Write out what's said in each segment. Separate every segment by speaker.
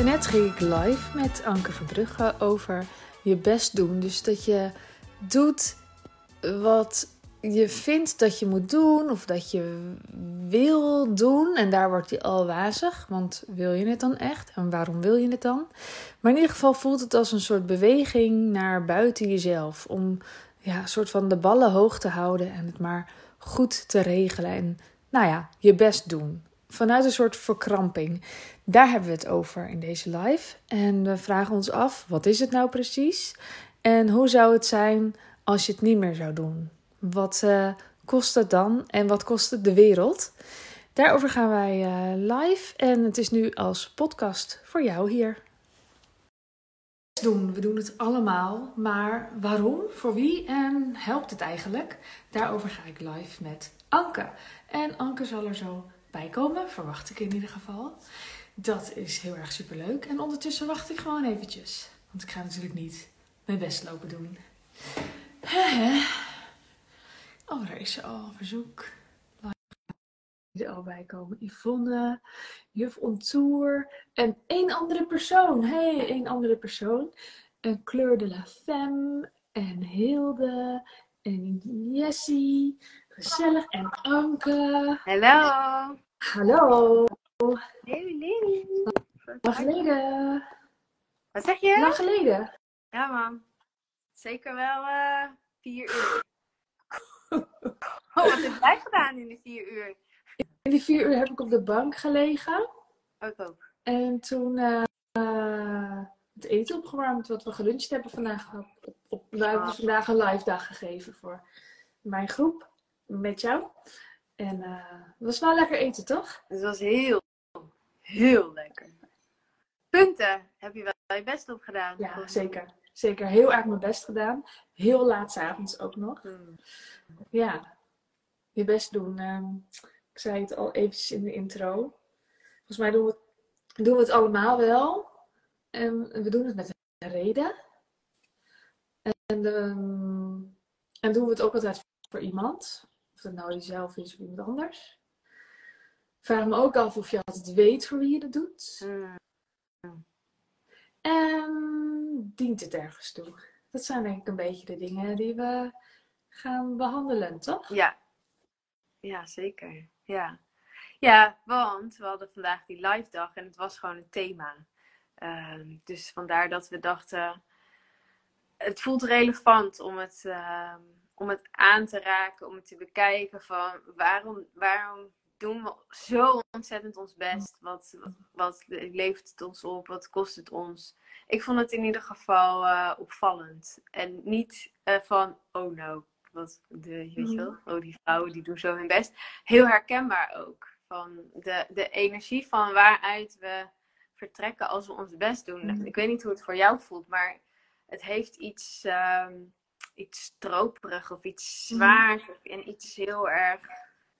Speaker 1: Daarnet ging ik live met Anke Verbrugge over je best doen. Dus dat je doet wat je vindt dat je moet doen of dat je wil doen. En daar wordt hij al wazig, want wil je het dan echt? En waarom wil je het dan? Maar in ieder geval voelt het als een soort beweging naar buiten jezelf. Om ja, een soort van de ballen hoog te houden en het maar goed te regelen. En nou ja, je best doen. Vanuit een soort verkramping. Daar hebben we het over in deze live. En we vragen ons af: wat is het nou precies? En hoe zou het zijn als je het niet meer zou doen? Wat uh, kost het dan en wat kost het de wereld? Daarover gaan wij uh, live en het is nu als podcast voor jou hier. Doen. We doen het allemaal, maar waarom, voor wie en helpt het eigenlijk? Daarover ga ik live met Anke. En Anke zal er zo bij komen, verwacht ik in ieder geval. Dat is heel erg superleuk. En ondertussen wacht ik gewoon eventjes. Want ik ga natuurlijk niet mijn best lopen doen. Oh, daar is ze al. Verzoek. Er al bij komen. Yvonne, Juf Ontour en één andere persoon. hey, één andere persoon. Een Kleur de la Femme en Hilde en Jessie. Gezellig. En Anke.
Speaker 2: Hallo.
Speaker 1: Hallo.
Speaker 2: Hey, nee.
Speaker 1: Lang geleden.
Speaker 2: Wat zeg je?
Speaker 1: Lang geleden.
Speaker 2: Ja, man. Zeker wel uh, vier uur. Oh, wat heb jij gedaan in die vier uur?
Speaker 1: In die vier uur heb ik op de bank gelegen.
Speaker 2: Ook ook.
Speaker 1: En toen uh, het eten opgewarmd wat we geluncht hebben vandaag. Op, op, we hebben dus vandaag een live dag gegeven voor mijn groep. Met jou. En uh, het was wel lekker eten, toch?
Speaker 2: Het was heel, heel lekker. Punten heb je wel je best op gedaan.
Speaker 1: Ja, zeker. Zeker heel erg mijn best gedaan. Heel laat avonds ook nog.
Speaker 2: Hmm.
Speaker 1: Ja, je best doen. Uh, ik zei het al eventjes in de intro. Volgens mij doen we, het, doen we het allemaal wel. En we doen het met een reden. En, um, en doen we het ook altijd voor iemand. Of dat nou jezelf is of iemand anders. Vraag me ook af of je altijd weet voor wie je het doet. En dient het ergens toe? Dat zijn denk ik een beetje de dingen die we gaan behandelen, toch?
Speaker 2: Ja, ja zeker. Ja. ja, want we hadden vandaag die live dag en het was gewoon een thema. Uh, dus vandaar dat we dachten, het voelt relevant om het, uh, om het aan te raken, om het te bekijken van waarom, waarom doen we zo ontzettend ons best? Wat, wat levert het ons op? Wat kost het ons? Ik vond het in ieder geval uh, opvallend. En niet uh, van, oh no, wat de, weet je wel, oh die vrouwen die doen zo hun best. Heel herkenbaar ook. Van de, de energie van waaruit we vertrekken als we ons best doen.
Speaker 1: Mhm.
Speaker 2: Ik weet niet hoe het voor jou voelt, maar het heeft iets, um, iets stroperig of iets zwaars
Speaker 1: Mhm.
Speaker 2: en iets heel erg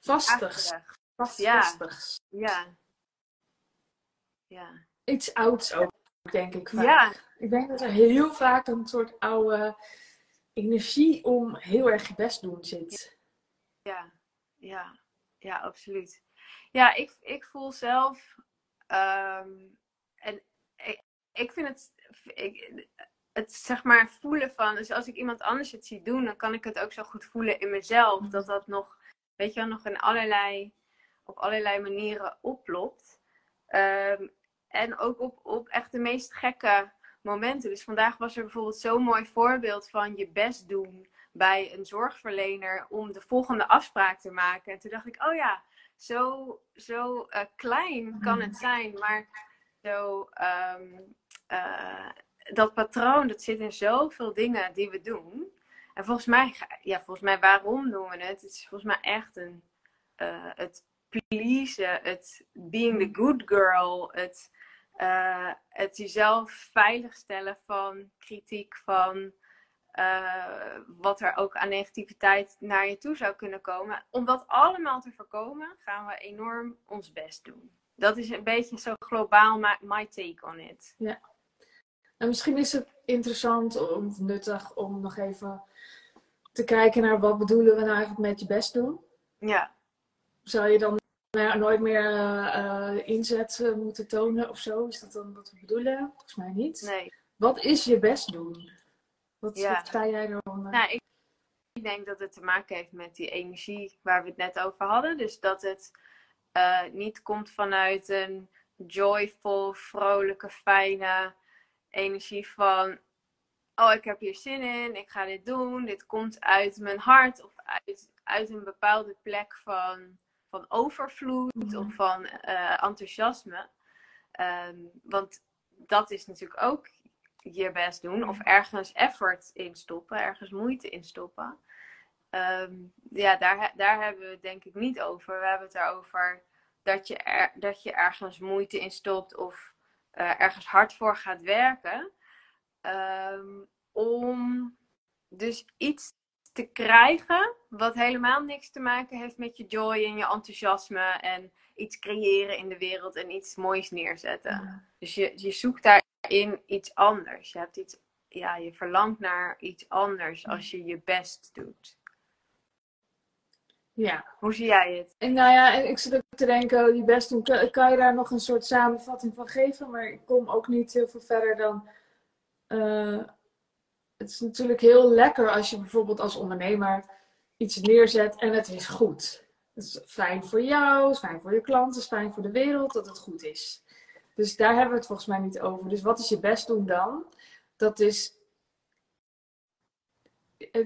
Speaker 1: Vastigs. Vast,
Speaker 2: Ja.
Speaker 1: vastigs.
Speaker 2: Ja. Ja.
Speaker 1: Iets ouds ook, denk ik. Vaak.
Speaker 2: Ja.
Speaker 1: Ik denk dat er heel vaak een soort oude energie om heel erg je best doen zit.
Speaker 2: Ja, ja, ja, absoluut. Ja, ik, ik voel zelf, ehm, en ik, ik vind het, ik, het zeg maar voelen van, dus als ik iemand anders het zie doen, dan kan ik het ook zo goed voelen in mezelf, dat dat nog, weet je wel, nog in allerlei, op allerlei manieren oplopt. Ehm, en ook op, op echt de meest gekke momenten. Dus vandaag was er bijvoorbeeld zo'n mooi voorbeeld van je best doen bij een zorgverlener om de volgende afspraak te maken. En toen dacht ik, oh ja, zo, zo uh, klein kan het zijn, maar zo, um, uh, dat patroon, dat zit in zoveel dingen die we doen. En volgens mij, ja, volgens mij, waarom doen we het? Het is volgens mij echt een, uh, het pleasen, het being the good girl, het, uh, het jezelf veiligstellen van kritiek, van uh, wat er ook aan negativiteit naar je toe zou kunnen komen. Om dat allemaal te voorkomen, gaan we enorm ons best doen. Dat is een beetje zo globaal my, my take on it.
Speaker 1: Ja. En misschien is het interessant of nuttig om nog even te kijken naar wat bedoelen we nou eigenlijk met je best doen.
Speaker 2: Ja.
Speaker 1: Zou je dan nou nooit meer uh, inzet moeten tonen of zo? Is dat dan wat we bedoelen? Volgens mij niet.
Speaker 2: Nee.
Speaker 1: Wat is je best doen? Wat, ja. sta jij eronder?
Speaker 2: Nou, ik, ik denk dat het te maken heeft met die energie waar we het net over hadden. Dus dat het niet komt vanuit een joyful, vrolijke, fijne energie van oh, ik heb hier zin in, ik ga dit doen, dit komt uit mijn hart of uit, uit een bepaalde plek van, van overvloed mhm. of van uh, enthousiasme. Ehm, want dat is natuurlijk ook je best doen of ergens effort in stoppen, ergens moeite in stoppen. Ehm, ja, daar, daar hebben we het denk ik niet over. We hebben het erover dat je, er, dat je ergens moeite in stopt of uh, ergens hard voor gaat werken. Um, om dus iets te krijgen wat helemaal niks te maken heeft met je joy en je enthousiasme en iets creëren in de wereld en iets moois neerzetten. Dus je, je zoekt daarin iets anders. Je hebt iets, ja, je verlangt naar iets anders als je je best doet.
Speaker 1: Ja.
Speaker 2: Hoe zie jij het?
Speaker 1: En nou ja, ik zit ook te denken, je best doen, kan je daar nog een soort samenvatting van geven? Maar ik kom ook niet heel veel verder dan. Uh, het is natuurlijk heel lekker als je bijvoorbeeld als ondernemer iets neerzet en het is goed. Het is fijn voor jou, het is fijn voor je klanten, het is fijn voor de wereld dat het goed is. Dus daar hebben we het volgens mij niet over. Dus wat is je best doen dan? Dat is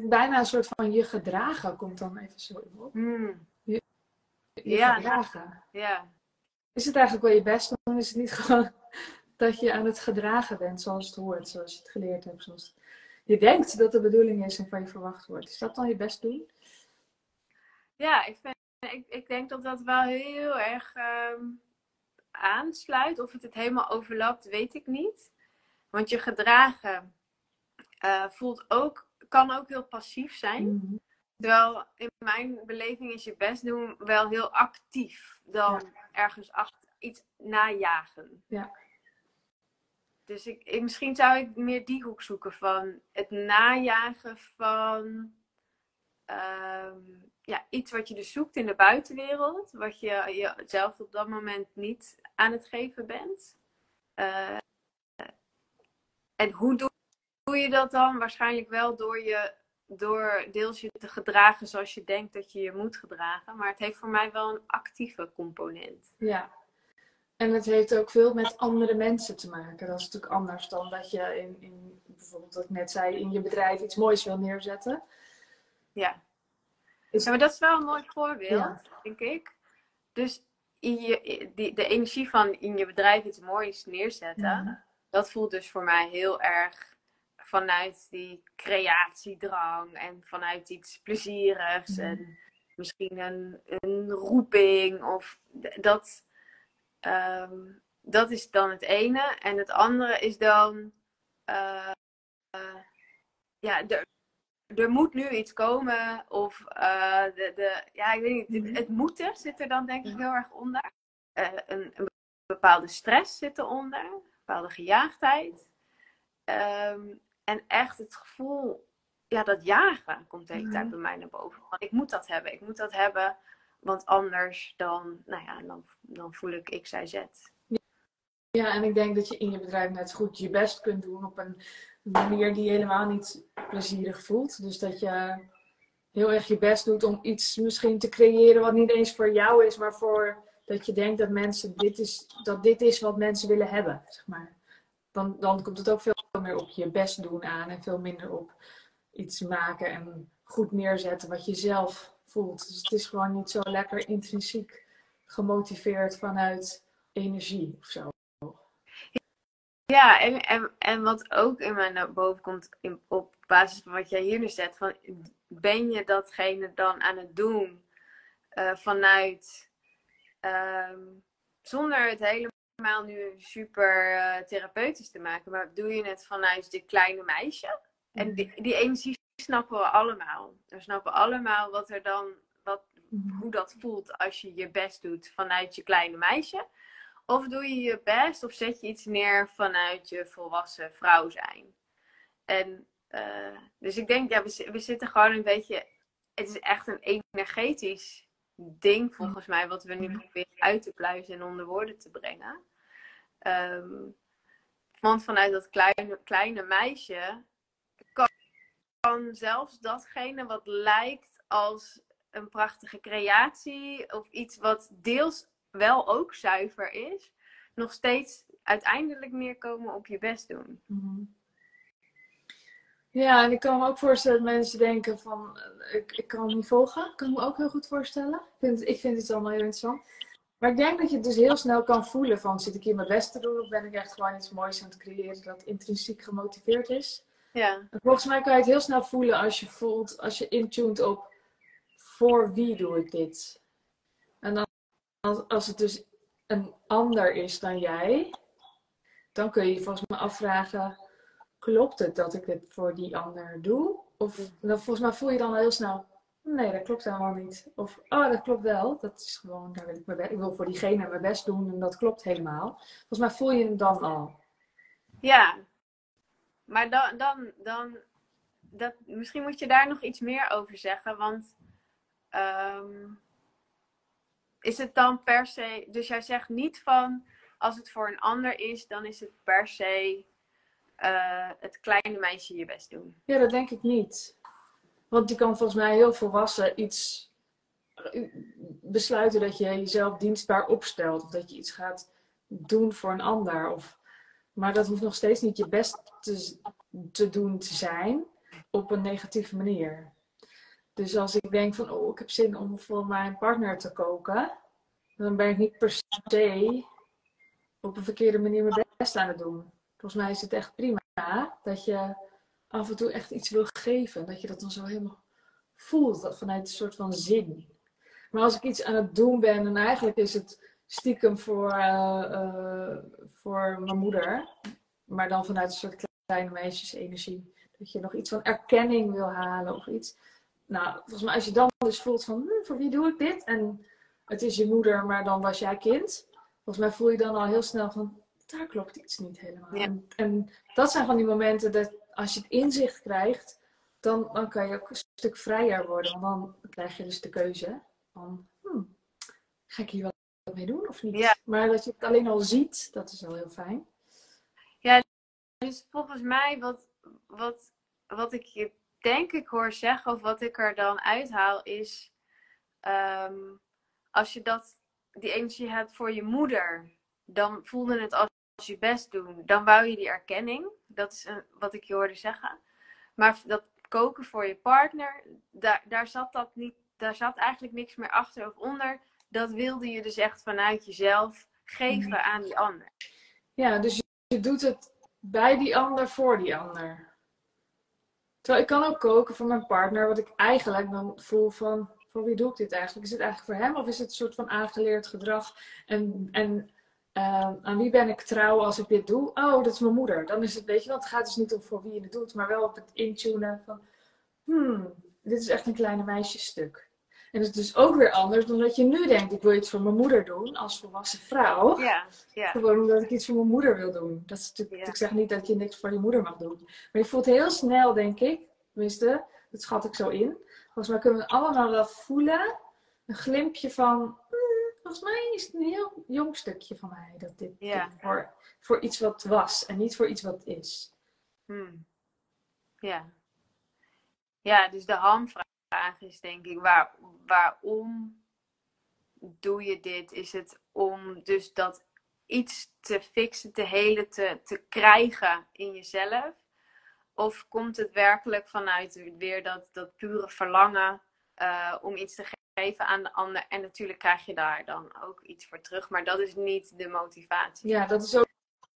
Speaker 1: bijna een soort van je gedragen komt dan even zo op.
Speaker 2: Hmm.
Speaker 1: Je, ja, gedragen.
Speaker 2: Ja.
Speaker 1: Is het eigenlijk wel je best doen? Is het niet gewoon dat je aan het gedragen bent zoals het hoort, zoals je het geleerd hebt? Zoals je denkt dat de bedoeling is en van je verwacht wordt. Is dat dan je best doen?
Speaker 2: Ja, ik, vind, ik, ik denk dat dat wel heel erg ehm, aansluit. Of het het helemaal overlapt, weet ik niet. Want je gedragen uh, voelt ook, kan ook heel passief zijn. Mm Terwijl in mijn beleving is je best doen wel heel actief. Dan ergens achter iets najagen.
Speaker 1: Ja.
Speaker 2: Dus ik, misschien zou ik meer die hoek zoeken van het najagen van ehm, ja, iets wat je dus zoekt in de buitenwereld, wat je jezelf op dat moment niet aan het geven bent. Uh, en hoe doe, doe, je dat dan? Waarschijnlijk wel door je door deels je te gedragen zoals je denkt dat je je moet gedragen. Maar het heeft voor mij wel een actieve component.
Speaker 1: Ja, en het heeft ook veel met andere mensen te maken. Dat is natuurlijk anders dan dat je in, in bijvoorbeeld wat ik net zei, in je bedrijf iets moois wil neerzetten.
Speaker 2: Ja. ja maar dat is wel een mooi voorbeeld, denk ik. Dus in je, die, de energie van in je bedrijf iets moois neerzetten, dat voelt dus voor mij heel erg vanuit die creatiedrang en vanuit iets plezierigs en misschien een, een roeping of dat Ehm, dat is dan het ene. En het andere is dan, uh, ja, er, er moet nu iets komen. Of uh, de, de, ja, ik weet niet, mhm. het moeten zit er dan denk ik heel erg onder. een, een, bepaalde stress zit eronder, een bepaalde gejaagdheid. Um, en echt het gevoel, ja, dat jagen komt de hele tijd mhm. bij mij naar boven. Want ik moet dat hebben, ik moet dat hebben. Want anders dan, nou ja, dan, dan voel ik ik, zij, zet.
Speaker 1: Ja, en ik denk dat je in je bedrijf net goed je best kunt doen op een manier die helemaal niet plezierig voelt. Dus dat je heel erg je best doet om iets misschien te creëren wat niet eens voor jou is, maar voor dat je denkt dat mensen dit is, dat dit is wat mensen willen hebben, zeg maar. Dan, dan komt het ook veel meer op je best doen aan en veel minder op iets maken en goed neerzetten wat je zelf voelt. Dus het is gewoon niet zo lekker intrinsiek gemotiveerd vanuit energie of zo.
Speaker 2: Ja, en, en, en wat ook in mij naar boven komt in, op basis van wat jij hier nu zet, van ben je datgene dan aan het doen uh, vanuit, um, zonder het helemaal nu super uh, therapeutisch te maken, maar doe je het vanuit dit kleine meisje? En mhm. die, die energie snappen we allemaal. We snappen allemaal wat er dan, wat, mhm. hoe dat voelt als je je best doet vanuit je kleine meisje. Of doe je je best of zet je iets neer vanuit je volwassen vrouw zijn. En uh, dus ik denk, ja, we, we zitten gewoon een beetje. Het is echt een energetisch ding volgens mij, wat we nu proberen uit te pluizen en onder woorden te brengen. Ehm, want vanuit dat kleine, kleine meisje kan, kan zelfs datgene wat lijkt als een prachtige creatie of iets wat deels wel ook zuiver is, nog steeds uiteindelijk neerkomen op je best doen.
Speaker 1: Mhm. Ja, en ik kan me ook voorstellen dat mensen denken van, eh, ik, ik kan het niet volgen. Ik kan me ook heel goed voorstellen. Ik vind, ik vind het allemaal heel interessant. Maar ik denk dat je het dus heel snel kan voelen van, zit ik hier mijn best te doen of ben ik echt gewoon iets moois aan het creëren dat intrinsiek gemotiveerd is?
Speaker 2: Ja.
Speaker 1: volgens mij kan je het heel snel voelen als je voelt, als je intuned op, voor wie doe ik dit? En dan, als, als het dus een ander is dan jij, dan kun je je volgens mij afvragen, klopt het dat ik het voor die ander doe? Of dan, volgens mij voel je dan heel snel, nee, dat klopt helemaal niet. Of, oh, dat klopt wel. Dat is gewoon, daar wil ik, mijn ik wil voor diegene mijn best doen en dat klopt helemaal. Volgens mij voel je het dan al.
Speaker 2: Ja, maar dan, dan, dan dat, misschien moet je daar nog iets meer over zeggen, want ehm, is het dan per se, dus jij zegt niet van, als het voor een ander is, dan is het per se uh, het kleine meisje je best doen.
Speaker 1: Ja, dat denk ik niet. Want die kan volgens mij heel volwassen iets besluiten dat je jezelf dienstbaar opstelt. Of dat je iets gaat doen voor een ander. Of, maar dat hoeft nog steeds niet je best te, te doen te zijn op een negatieve manier. Dus als ik denk van, oh, ik heb zin om voor mijn partner te koken, dan ben ik niet per se op een verkeerde manier mijn best aan het doen. Volgens mij is het echt prima dat je af en toe echt iets wil geven. Dat je dat dan zo helemaal voelt, dat vanuit een soort van zin. Maar als ik iets aan het doen ben en eigenlijk is het stiekem voor, uh, uh, voor mijn moeder, maar dan vanuit een soort kleine meisjesenergie. Dat je nog iets van erkenning wil halen of iets. Nou, volgens mij als je dan dus voelt van, hm, voor wie doe ik dit? En het is je moeder, maar dan was jij kind. Volgens mij voel je dan al heel snel van, daar klopt iets niet helemaal. En, en, dat zijn van die momenten dat als je het inzicht krijgt, dan, dan kan je ook een stuk vrijer worden. Want dan krijg je dus de keuze van, hmm, ga ik hier wat mee doen of niet? Maar dat je het alleen al ziet, dat is wel heel fijn.
Speaker 2: Ja, dus volgens mij wat, wat, wat ik je denk ik hoor zeggen, of wat ik er dan uithaal, is ehm, als je dat, die energie hebt voor je moeder, dan voelde het als je best doen. Dan wou je die erkenning. Dat is een, wat ik je hoorde zeggen. Maar dat koken voor je partner, daar, daar zat dat niet, daar zat eigenlijk niks meer achter of onder. Dat wilde je dus echt vanuit jezelf geven mhm. aan die ander.
Speaker 1: Ja, dus je doet het bij die ander voor die ander. Terwijl ik kan ook koken voor mijn partner, wat ik eigenlijk dan voel van, voor wie doe ik dit eigenlijk? Is het eigenlijk voor hem of is het een soort van aangeleerd gedrag? En, en uh, aan wie ben ik trouw als ik dit doe? Oh, dat is mijn moeder. Dan is het, weet je wel, het gaat dus niet om voor wie je het doet, maar wel op het intunen van, hmm, dit is echt een kleine meisjesstuk. En het is dus ook weer anders dan dat je nu denkt, ik wil iets voor mijn moeder doen als volwassen vrouw.
Speaker 2: Ja, ja.
Speaker 1: Gewoon omdat ik iets voor mijn moeder wil doen. Dat is natuurlijk, Ik zeg niet dat je niks voor je moeder mag doen. Maar je voelt heel snel, denk ik, tenminste, dat schat ik zo in. Volgens mij kunnen we allemaal wel voelen, een glimpje van, volgens mij is het een heel jong stukje van mij dat dit, voor, voor iets wat was en niet voor iets wat is.
Speaker 2: Hmm. Ja. Ja, dus de hamvraag is denk ik, waar, waarom doe je dit? Is het om dus dat iets te fixen, te helen, te, te krijgen in jezelf? Of komt het werkelijk vanuit weer dat, dat pure verlangen uh, om iets te geven? aan de ander. En natuurlijk krijg je daar dan ook iets voor terug. Maar dat is niet de motivatie.
Speaker 1: Ja, dat is ook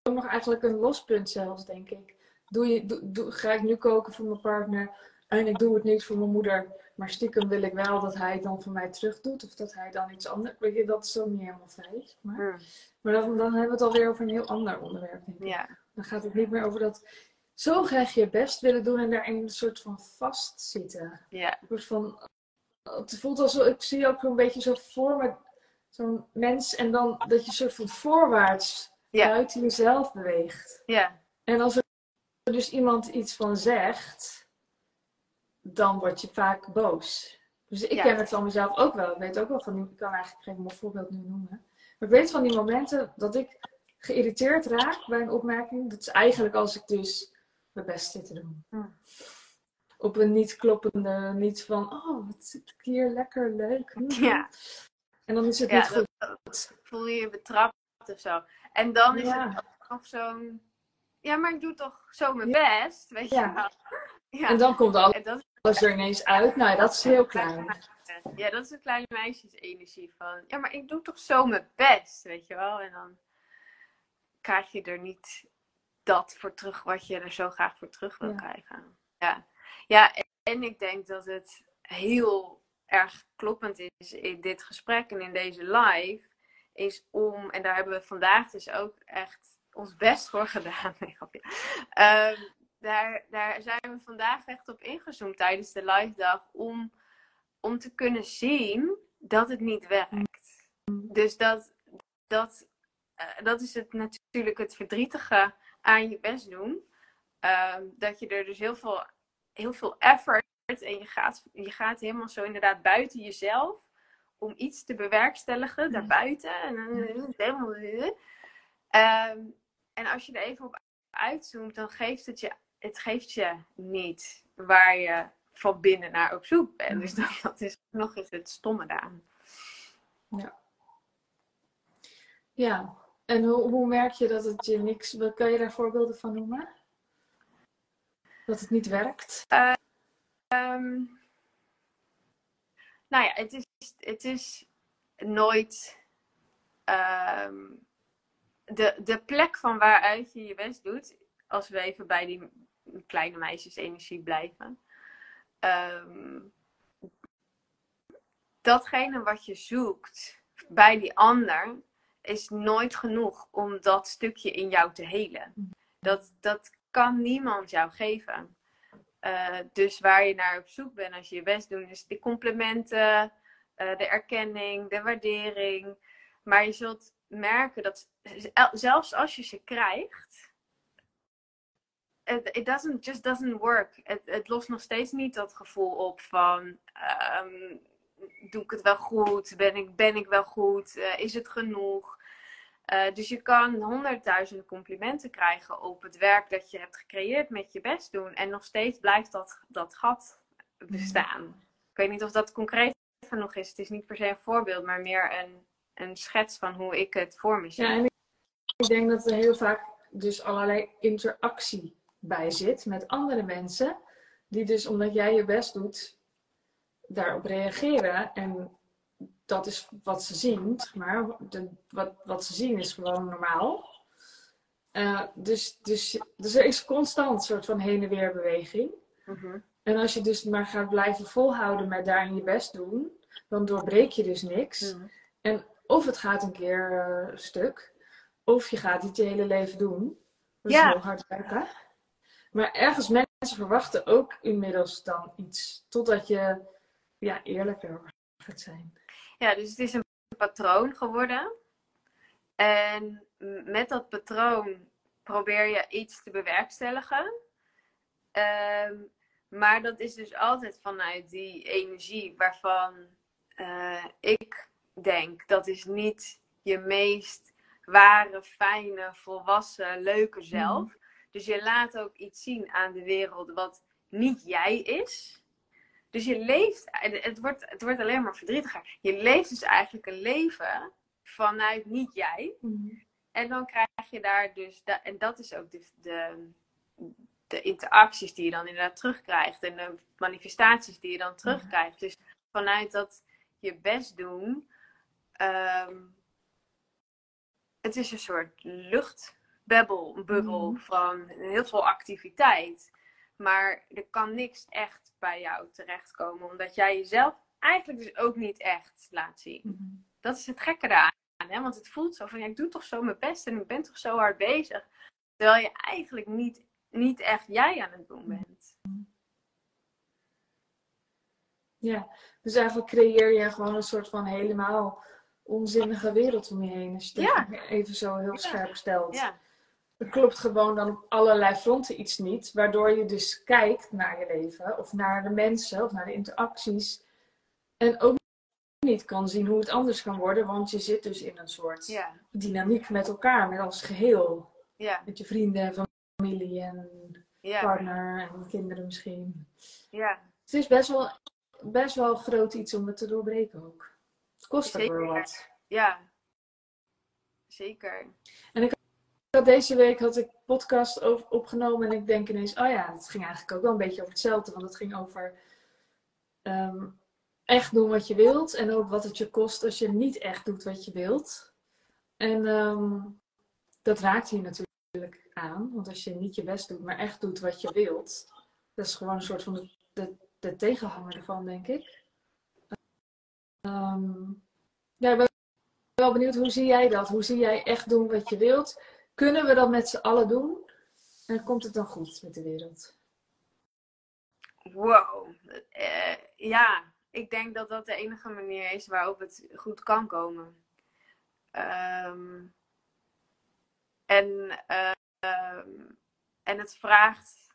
Speaker 1: nog eigenlijk een lospunt zelfs, denk ik. Doe je, ga ik nu koken voor mijn partner en ik doe het niet voor mijn moeder. Maar stiekem wil ik wel dat hij het dan voor mij terug doet. Of dat hij dan iets anders... Weet je, dat is zo niet helemaal fijn. Maar, hmm. maar dan, dan hebben we het alweer over een heel ander onderwerp, denk ik.
Speaker 2: Ja.
Speaker 1: Dan gaat het niet meer over dat zo graag je best willen doen en daarin een soort van vastzitten.
Speaker 2: Ja.
Speaker 1: Een soort van het voelt alsof, ik zie ook een beetje zo voor me, zo'n mens en dan dat je soort van voorwaarts ja. buiten jezelf beweegt.
Speaker 2: Ja.
Speaker 1: En als er dus iemand iets van zegt, dan word je vaak boos. Dus ik ken het van mezelf ook wel. Ik weet ook wel van die, ik kan eigenlijk geen mooi voorbeeld nu noemen. Maar ik weet van die momenten dat ik geïrriteerd raak bij een opmerking. Dat is eigenlijk als ik dus mijn best zit te doen. Hm. Op een niet kloppende, niet van, oh, wat zit ik hier lekker leuk.
Speaker 2: Ja.
Speaker 1: En dan is het niet goed.
Speaker 2: voel je je betrapt of zo. En dan is het nog zo'n, ja, maar ik doe toch zo mijn best, weet je wel.
Speaker 1: Ja. En dan komt alles, dat, alles er ineens uit. Nou, dat is heel klein.
Speaker 2: Ja, dat is een kleine meisjesenergie van, ja, maar ik doe toch zo mijn best, weet je wel. En dan krijg je er niet dat voor terug wat je er zo graag voor terug wil krijgen. Ja. Ja, en ik denk dat het heel erg kloppend is in dit gesprek en in deze live, is om, en daar hebben we vandaag dus ook echt ons best voor gedaan. Um, daar, daar zijn we vandaag echt op ingezoomd tijdens de live dag om, om te kunnen zien dat het niet werkt. Dus dat, dat, uh, dat is het natuurlijk het verdrietige aan je best doen. Ehm, dat je er dus heel veel, heel veel effort en je gaat, je gaat helemaal zo inderdaad buiten jezelf om iets te bewerkstelligen daarbuiten. En helemaal. Um, en als je er even op uitzoomt, dan geeft het je, het geeft je niet waar je van binnen naar op zoek bent. Dus dat, dat is nog eens het stomme daaraan.
Speaker 1: Ja. Ja, en hoe, hoe merk je dat het je niks... Kan je daar voorbeelden van noemen? Dat het niet werkt?
Speaker 2: Uh, nou ja, het is, het is nooit... Ehm, de, de plek van waaruit je je best doet, als we even bij die kleine meisjesenergie blijven. Um, datgene wat je zoekt bij die ander is nooit genoeg om dat stukje in jou te helen. Dat, dat kan niemand jou geven. Uh, dus waar je naar op zoek bent als je je best doet, is de complimenten, uh, de erkenning, de waardering. Maar je zult merken dat zelfs als je ze krijgt, it, doesn't, just doesn't work. Het, het lost nog steeds niet dat gevoel op van, um, doe ik het wel goed? Ben ik, ben ik wel goed? Uh, is het genoeg? Uh, dus je kan honderdduizenden complimenten krijgen op het werk dat je hebt gecreëerd met je best doen. En nog steeds blijft dat, dat gat bestaan. Ik weet niet of dat concreet genoeg is. Het is niet per se een voorbeeld, maar meer een, een schets van hoe ik het voor me zie.
Speaker 1: Ja, en ik denk dat er heel vaak dus allerlei interactie bij zit met andere mensen. Die dus omdat jij je best doet, daarop reageren. En dat is wat ze zien, maar de, wat, wat ze zien is gewoon normaal. Uh, dus, dus, dus er is constant een soort van heen en weer beweging. Mhm. En als je dus maar gaat blijven volhouden met daarin je best doen, dan doorbreek je dus niks. Mhm. En of het gaat een keer uh, stuk, of je gaat het je hele leven doen. Dat is heel hard werken. Maar ergens mensen verwachten ook inmiddels dan iets. Totdat je ja, eerlijker gaat zijn.
Speaker 2: Ja, dus het is een patroon geworden. En met dat patroon probeer je iets te bewerkstelligen. Ehm, maar dat is dus altijd vanuit die energie waarvan uh, ik denk dat is niet je meest ware, fijne, volwassen, leuke zelf. Mhm. Dus je laat ook iets zien aan de wereld wat niet jij is. Dus je leeft, het wordt, het wordt alleen maar verdrietiger. Je leeft dus eigenlijk een leven vanuit niet jij. Mhm. En dan krijg je daar dus, en dat is ook de, de, de, interacties die je dan inderdaad terugkrijgt. En de manifestaties die je dan terugkrijgt. Dus vanuit dat je best doen, um, het is een soort luchtbubbel, bubbel mhm. van heel veel activiteit. Maar er kan niks echt bij jou terechtkomen, omdat jij jezelf eigenlijk dus ook niet echt laat zien. Mhm. Dat is het gekke eraan. Hè? Want het voelt zo van, ja, ik doe toch zo mijn best en ik ben toch zo hard bezig. Terwijl je eigenlijk niet, niet echt jij aan het doen bent.
Speaker 1: Ja, dus eigenlijk creëer je gewoon een soort van helemaal onzinnige wereld om je heen. Als je ja. even zo heel scherp stelt. Ja. Er klopt gewoon dan op allerlei fronten iets niet. Waardoor je dus kijkt naar je leven. Of naar de mensen. Of naar de interacties. En ook niet kan zien hoe het anders kan worden, want je zit dus in een soort
Speaker 2: Ja,
Speaker 1: dynamiek met elkaar, met als geheel.
Speaker 2: ja,
Speaker 1: Met je vrienden en familie en
Speaker 2: ja,
Speaker 1: partner en kinderen misschien.
Speaker 2: ja.
Speaker 1: Het is best wel, best wel groot iets om het te doorbreken ook. Het kost ook wel wat.
Speaker 2: Ja, zeker.
Speaker 1: Ik deze week had ik podcast opgenomen en ik denk ineens, oh ja, het ging eigenlijk ook wel een beetje over hetzelfde. Want het ging over ehm, echt doen wat je wilt en ook wat het je kost als je niet echt doet wat je wilt. En ehm, dat raakt hier natuurlijk aan, want als je niet je best doet, maar echt doet wat je wilt, dat is gewoon een soort van de, de, de tegenhanger ervan, denk ik. Ehm, ja, ik ben wel benieuwd, hoe zie jij dat? Hoe zie jij echt doen wat je wilt? Kunnen we dat met z'n allen doen? En komt het dan goed met de wereld?
Speaker 2: Wow. Eh, ja, ik denk dat dat de enige manier is waarop het goed kan komen. Ehm, en, eh, ehm, en het vraagt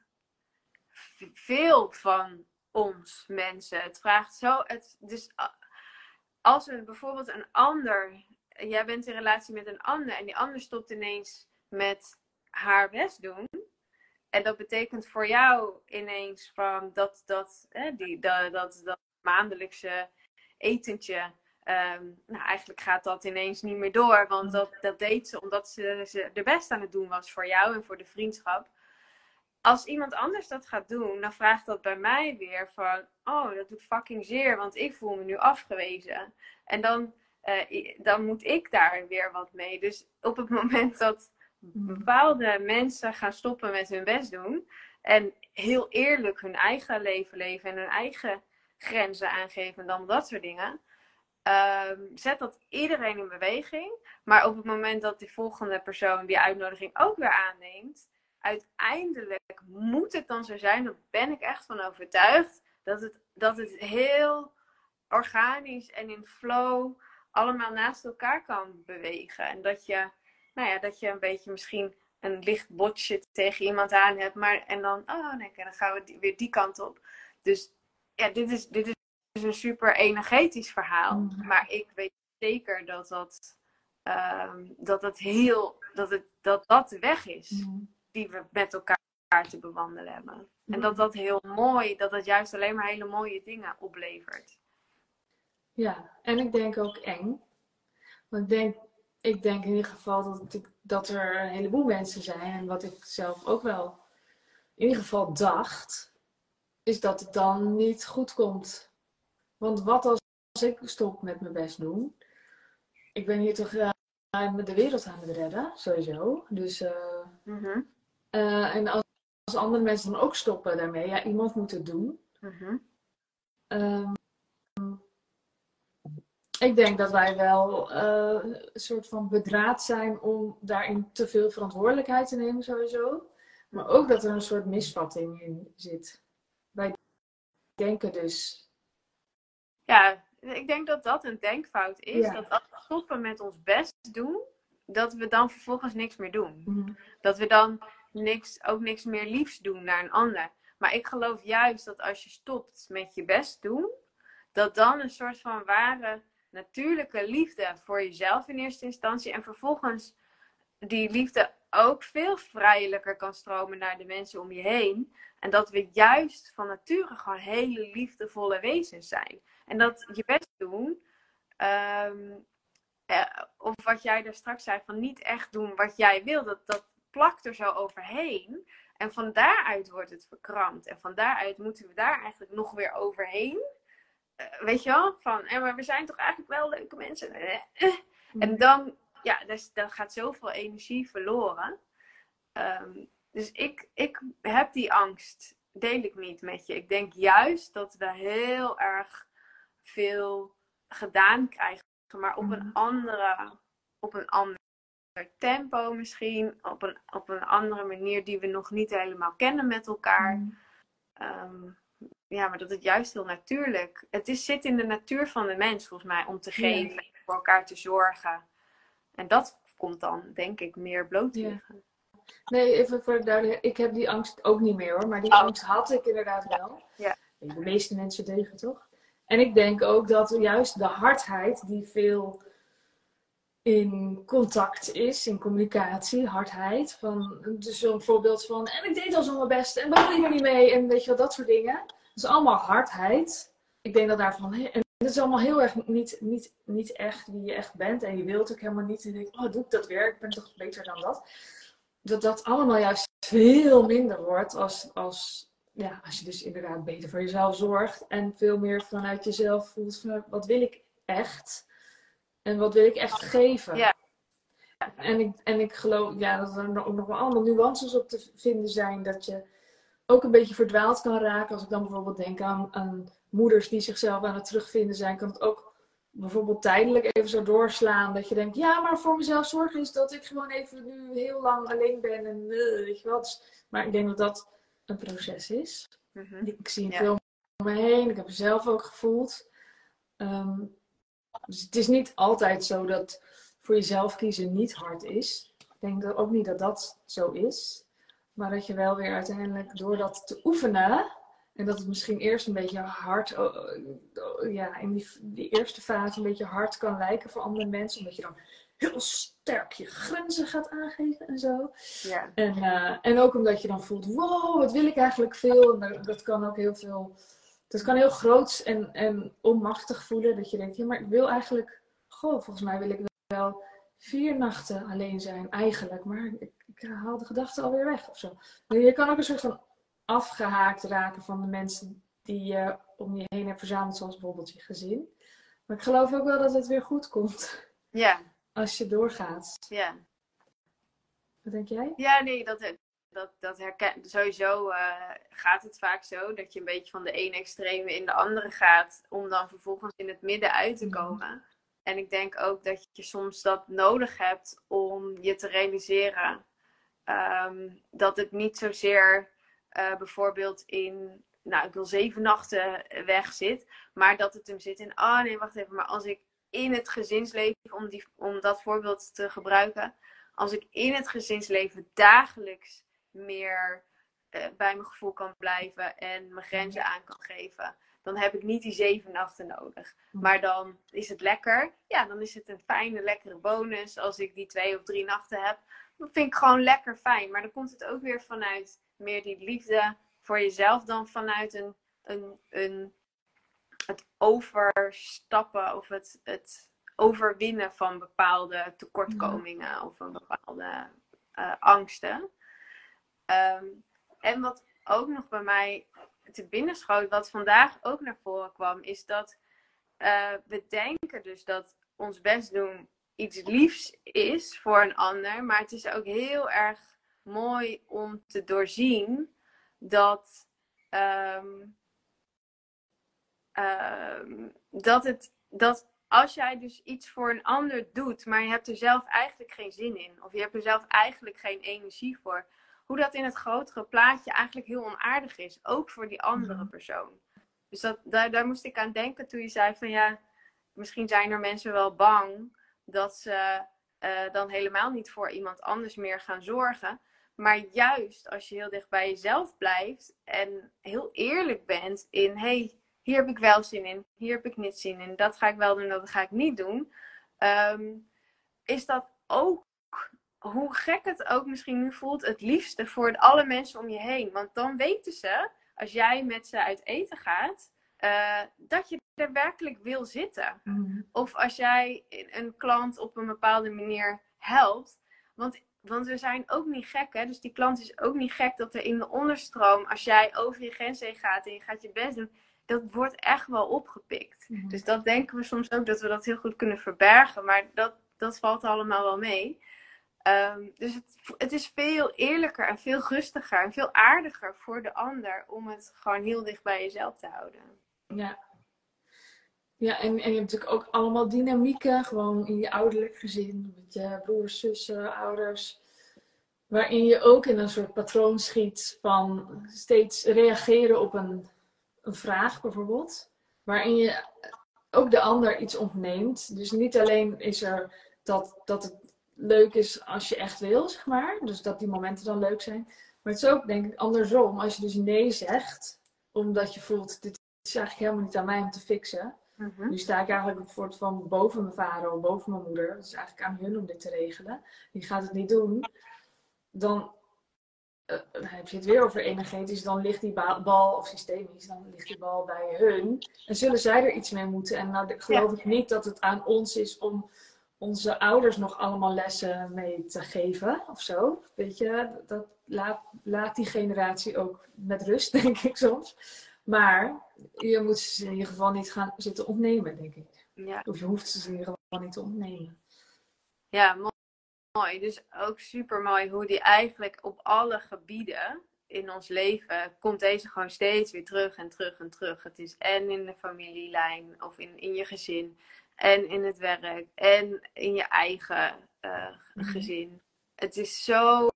Speaker 2: veel van ons mensen. Het vraagt zo. Het, dus als een, bijvoorbeeld een ander. Jij bent in relatie met een ander en die ander stopt ineens met haar best doen. En dat betekent voor jou ineens van dat, dat, hè, die, dat, dat, maandelijkse etentje. ehm, nou, eigenlijk gaat dat ineens niet meer door. Want dat, dat deed ze omdat ze, ze de best aan het doen was voor jou en voor de vriendschap. Als iemand anders dat gaat doen, dan vraagt dat bij mij weer van... Oh, dat doet fucking zeer, want ik voel me nu afgewezen. En dan, eh, dan moet ik daar weer wat mee. Dus op het moment dat bepaalde mensen gaan stoppen met hun best doen en heel eerlijk hun eigen leven leven en hun eigen grenzen aangeven en dan dat soort dingen, ehm, zet dat iedereen in beweging. Maar op het moment dat die volgende persoon die uitnodiging ook weer aanneemt, uiteindelijk moet het dan zo zijn, daar ben ik echt van overtuigd, dat het, dat het heel organisch en in flow allemaal naast elkaar kan bewegen. En dat je nou ja, dat je een beetje misschien een licht botje tegen iemand aan hebt, maar en dan, oh nee, dan gaan we die- weer die kant op. Dus ja, dit is, dit is een super energetisch verhaal,
Speaker 1: Mhm.
Speaker 2: maar ik weet zeker dat dat, ehm, dat het heel, dat het, dat dat de weg is die we met elkaar te bewandelen hebben. En dat dat heel mooi, dat dat juist alleen maar hele mooie dingen oplevert.
Speaker 1: Ja, en ik denk ook eng. Want ik denk, ik denk in ieder geval dat, ik, dat er een heleboel mensen zijn. En wat ik zelf ook wel in ieder geval dacht, is dat het dan niet goed komt. Want wat als, als ik stop met mijn best doen? Ik ben hier toch met de wereld aan het redden, sowieso. Dus, eh,
Speaker 2: Mhm,
Speaker 1: eh, en als, als andere mensen dan ook stoppen daarmee, ja, iemand moet het doen.
Speaker 2: mhm.
Speaker 1: Ehm, ik denk dat wij wel eh, een soort van bedraad zijn om daarin te veel verantwoordelijkheid te nemen, sowieso. Maar ook dat er een soort misvatting in zit. Wij denken dus.
Speaker 2: Ja, ik denk dat dat een denkfout is.
Speaker 1: Ja.
Speaker 2: Dat als we stoppen met ons best doen, dat we dan vervolgens niks meer doen. Dat we dan niks, ook niks meer liefs doen naar een ander. Maar ik geloof juist dat als je stopt met je best doen, dat dan een soort van ware natuurlijke liefde voor jezelf in eerste instantie en vervolgens die liefde ook veel vrijelijker kan stromen naar de mensen om je heen. En dat we juist van nature gewoon hele liefdevolle wezens zijn. En dat je best doen, ehm, eh, of wat jij daar straks zei, van niet echt doen wat jij wil, dat, dat plakt er zo overheen. En van daaruit wordt het verkrampt. En van daaruit moeten we daar eigenlijk nog weer overheen. Eh, weet je wel? Van, eh, maar we zijn toch eigenlijk wel leuke mensen. Eh, eh. En dan, ja, dus, dan gaat zoveel energie verloren. Ehm, dus ik, ik heb die angst, deel ik niet met je. Ik denk juist dat we heel erg veel gedaan krijgen, maar op een
Speaker 1: Mhm.
Speaker 2: andere, op een ander tempo misschien, op een, op een andere manier die we nog niet helemaal kennen met elkaar.
Speaker 1: Mm.
Speaker 2: Ja, maar dat het juist heel natuurlijk. Het is, zit in de natuur van de mens, volgens mij, om te
Speaker 1: Ja.
Speaker 2: geven, voor elkaar te zorgen. En dat komt dan, denk ik, meer bloot te
Speaker 1: Ja. Nee, even voor de duidelijkheid. Ik heb die angst ook niet meer hoor. Maar die
Speaker 2: Oh.
Speaker 1: angst had ik inderdaad wel.
Speaker 2: Ja.
Speaker 1: De meeste mensen degen toch? En ik denk ook dat juist de hardheid die veel in contact is, in communicatie, hardheid. Van, dus zo'n voorbeeld van, en ik deed al zo mijn best, en waarom je er niet mee, en weet je wel, dat soort dingen. Is allemaal hardheid. Ik denk dat daarvan, en het is allemaal heel erg niet, niet, niet echt wie je echt bent, en je wilt ook helemaal niet, en je denkt, oh, doe ik dat weer, ik ben toch beter dan dat. Dat dat allemaal juist veel minder wordt als, als, ja, als je dus inderdaad beter voor jezelf zorgt, en veel meer vanuit jezelf voelt, van, wat wil ik echt? En wat wil ik echt geven?
Speaker 2: Ja.
Speaker 1: En ik, en ik geloof ja, dat er ook nog wel allemaal nuances op te vinden zijn. Dat je ook een beetje verdwaald kan raken. Als ik dan bijvoorbeeld denk aan, aan moeders die zichzelf aan het terugvinden zijn, kan het ook bijvoorbeeld tijdelijk even zo doorslaan. Dat je denkt, ja, maar voor mezelf zorgen is dat ik gewoon even nu heel lang alleen ben. En uh, weet je wel. Dus, maar ik denk dat dat een proces is.
Speaker 2: Mhm.
Speaker 1: Ik zie het
Speaker 2: Ja.
Speaker 1: veel om me heen. Ik heb het zelf ook gevoeld. Ehm, dus het is niet altijd zo dat voor jezelf kiezen niet hard is. Ik denk dat ook niet dat dat zo is. Maar dat je wel weer uiteindelijk door dat te oefenen. En dat het misschien eerst een beetje hard, oh, oh, ja, in die, die eerste fase een beetje hard kan lijken voor andere mensen. Omdat je dan heel sterk je grenzen gaat aangeven en zo.
Speaker 2: Ja.
Speaker 1: En, eh, en ook omdat je dan voelt, wow, wat wil ik eigenlijk veel. En dat- dat kan ook heel veel, dat kan heel groots en, en onmachtig voelen. Dat je denkt, ja, maar ik wil eigenlijk, goh, volgens mij wil ik wel vier nachten alleen zijn, eigenlijk. Maar ik, ik haal de gedachten alweer weg of zo. Je kan ook een soort van afgehaakt raken van de mensen die je om je heen hebt verzameld, zoals bijvoorbeeld je gezin. Maar ik geloof ook wel dat het weer goed komt
Speaker 2: Ja.
Speaker 1: als je doorgaat.
Speaker 2: Ja.
Speaker 1: Wat denk jij?
Speaker 2: Ja, nee, dat, dat, dat herken Sowieso eh, gaat het vaak zo dat je een beetje van de ene extreme in de andere gaat, om dan vervolgens in het midden uit te
Speaker 1: Mhm.
Speaker 2: komen. En ik denk ook dat je soms dat nodig hebt om je te realiseren ehm, dat het niet zozeer eh, bijvoorbeeld in, nou, ik wil zeven nachten weg zit, maar dat het hem zit in, oh nee, wacht even, maar als ik in het gezinsleven, om, die, om dat voorbeeld te gebruiken, als ik in het gezinsleven dagelijks meer eh, bij mijn gevoel kan blijven en mijn grenzen aan kan geven, dan heb ik niet die zeven nachten nodig. Maar dan is het lekker. Ja, dan is het een fijne, lekkere bonus als ik die twee of drie nachten heb. Dat vind ik gewoon lekker fijn. Maar dan komt het ook weer vanuit meer die liefde voor jezelf dan vanuit een, een, een, het overstappen of het, het overwinnen van bepaalde tekortkomingen of van bepaalde eh, angsten. Ehm, en wat ook nog bij mij te binnen schoot, wat vandaag ook naar voren kwam, is dat eh, we denken dus dat ons best doen iets liefs is voor een ander, maar het is ook heel erg mooi om te doorzien dat, ehm, ehm, dat, het, dat als jij dus iets voor een ander doet, maar je hebt er zelf eigenlijk geen zin in, of je hebt er zelf eigenlijk geen energie voor, hoe dat in het grotere plaatje eigenlijk heel onaardig is, ook voor die andere
Speaker 1: Mhm.
Speaker 2: persoon. Dus dat, daar, daar moest ik aan denken toen je zei van ja, misschien zijn er mensen wel bang dat ze eh, dan helemaal niet voor iemand anders meer gaan zorgen. Maar juist als je heel dicht bij jezelf blijft en heel eerlijk bent in hey, hier heb ik wel zin in, hier heb ik niet zin in, dat ga ik wel doen, dat ga ik niet doen. ehm, is dat ook, hoe gek het ook misschien nu voelt, het liefste voor alle mensen om je heen. Want dan weten ze, als jij met ze uit eten gaat, eh, dat je er werkelijk wil zitten. Of als jij een klant op een bepaalde manier helpt. Want, want we zijn ook niet gek, hè? Dus die klant is ook niet gek dat er in de onderstroom, als jij over je grens heen gaat en je gaat je best doen, dat wordt echt wel opgepikt.
Speaker 1: Mhm.
Speaker 2: Dus dat denken we soms ook dat we dat heel goed kunnen verbergen, maar dat, dat valt allemaal wel mee. Ehm, dus het, het is veel eerlijker en veel rustiger en veel aardiger voor de ander om het gewoon heel dicht bij jezelf te houden.
Speaker 1: Ja. Ja, en, en je hebt natuurlijk ook allemaal dynamieken, gewoon in je ouderlijk gezin, met je broers, zussen, ouders, waarin je ook in een soort patroon schiet van steeds reageren op een, een vraag bijvoorbeeld, waarin je ook de ander iets ontneemt. Dus niet alleen is er dat, dat het leuk is als je echt wil, zeg maar, dus dat die momenten dan leuk zijn, maar het is ook denk ik andersom, als je dus nee zegt, omdat je voelt, dit is eigenlijk helemaal niet aan mij om te fixen.
Speaker 2: Mhm.
Speaker 1: Nu sta ik eigenlijk een soort van boven mijn vader of boven mijn moeder. Het is eigenlijk aan hun om dit te regelen. Die gaat het niet doen. Dan, eh, dan heb je het weer over energetisch. Dan ligt die ba- bal, of systemisch, dan ligt die bal bij hun. En zullen zij er iets mee moeten. En nou geloof ik niet dat het aan ons is om onze ouders nog allemaal lessen mee te geven of zo. Weet je, dat laat, laat die generatie ook met rust, denk ik soms. Maar je moet ze in ieder geval niet gaan zitten ontnemen, denk ik.
Speaker 2: Ja.
Speaker 1: Of je hoeft ze in ieder geval niet te ontnemen.
Speaker 2: Ja, mo- mooi. Dus ook super mooi hoe die eigenlijk op alle gebieden in ons leven komt deze gewoon steeds weer terug en terug en terug. Het is en in de familielijn of in, in je gezin en in het werk en in je eigen eh,
Speaker 1: Mhm.
Speaker 2: gezin. Het is zo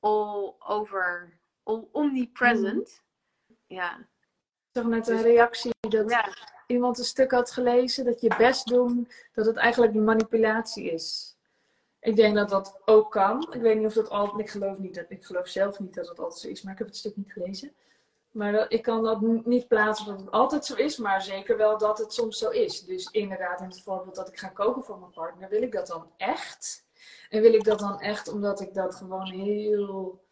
Speaker 2: all over, all omnipresent. Ja.
Speaker 1: Ik zag net een
Speaker 2: Dus-
Speaker 1: reactie dat
Speaker 2: ja,
Speaker 1: iemand een stuk had gelezen dat je best doen, dat het eigenlijk manipulatie is. Ik denk dat dat ook kan. Ik weet niet of dat altijd, ik geloof niet dat, ik geloof zelf niet dat het altijd zo is, maar ik heb het stuk niet gelezen. Maar ik kan dat niet plaatsen dat het altijd zo is, maar zeker wel dat het soms zo is. Dus inderdaad, in het voorbeeld dat ik ga koken voor mijn partner, wil ik dat dan echt? En wil ik dat dan echt omdat ik dat gewoon heel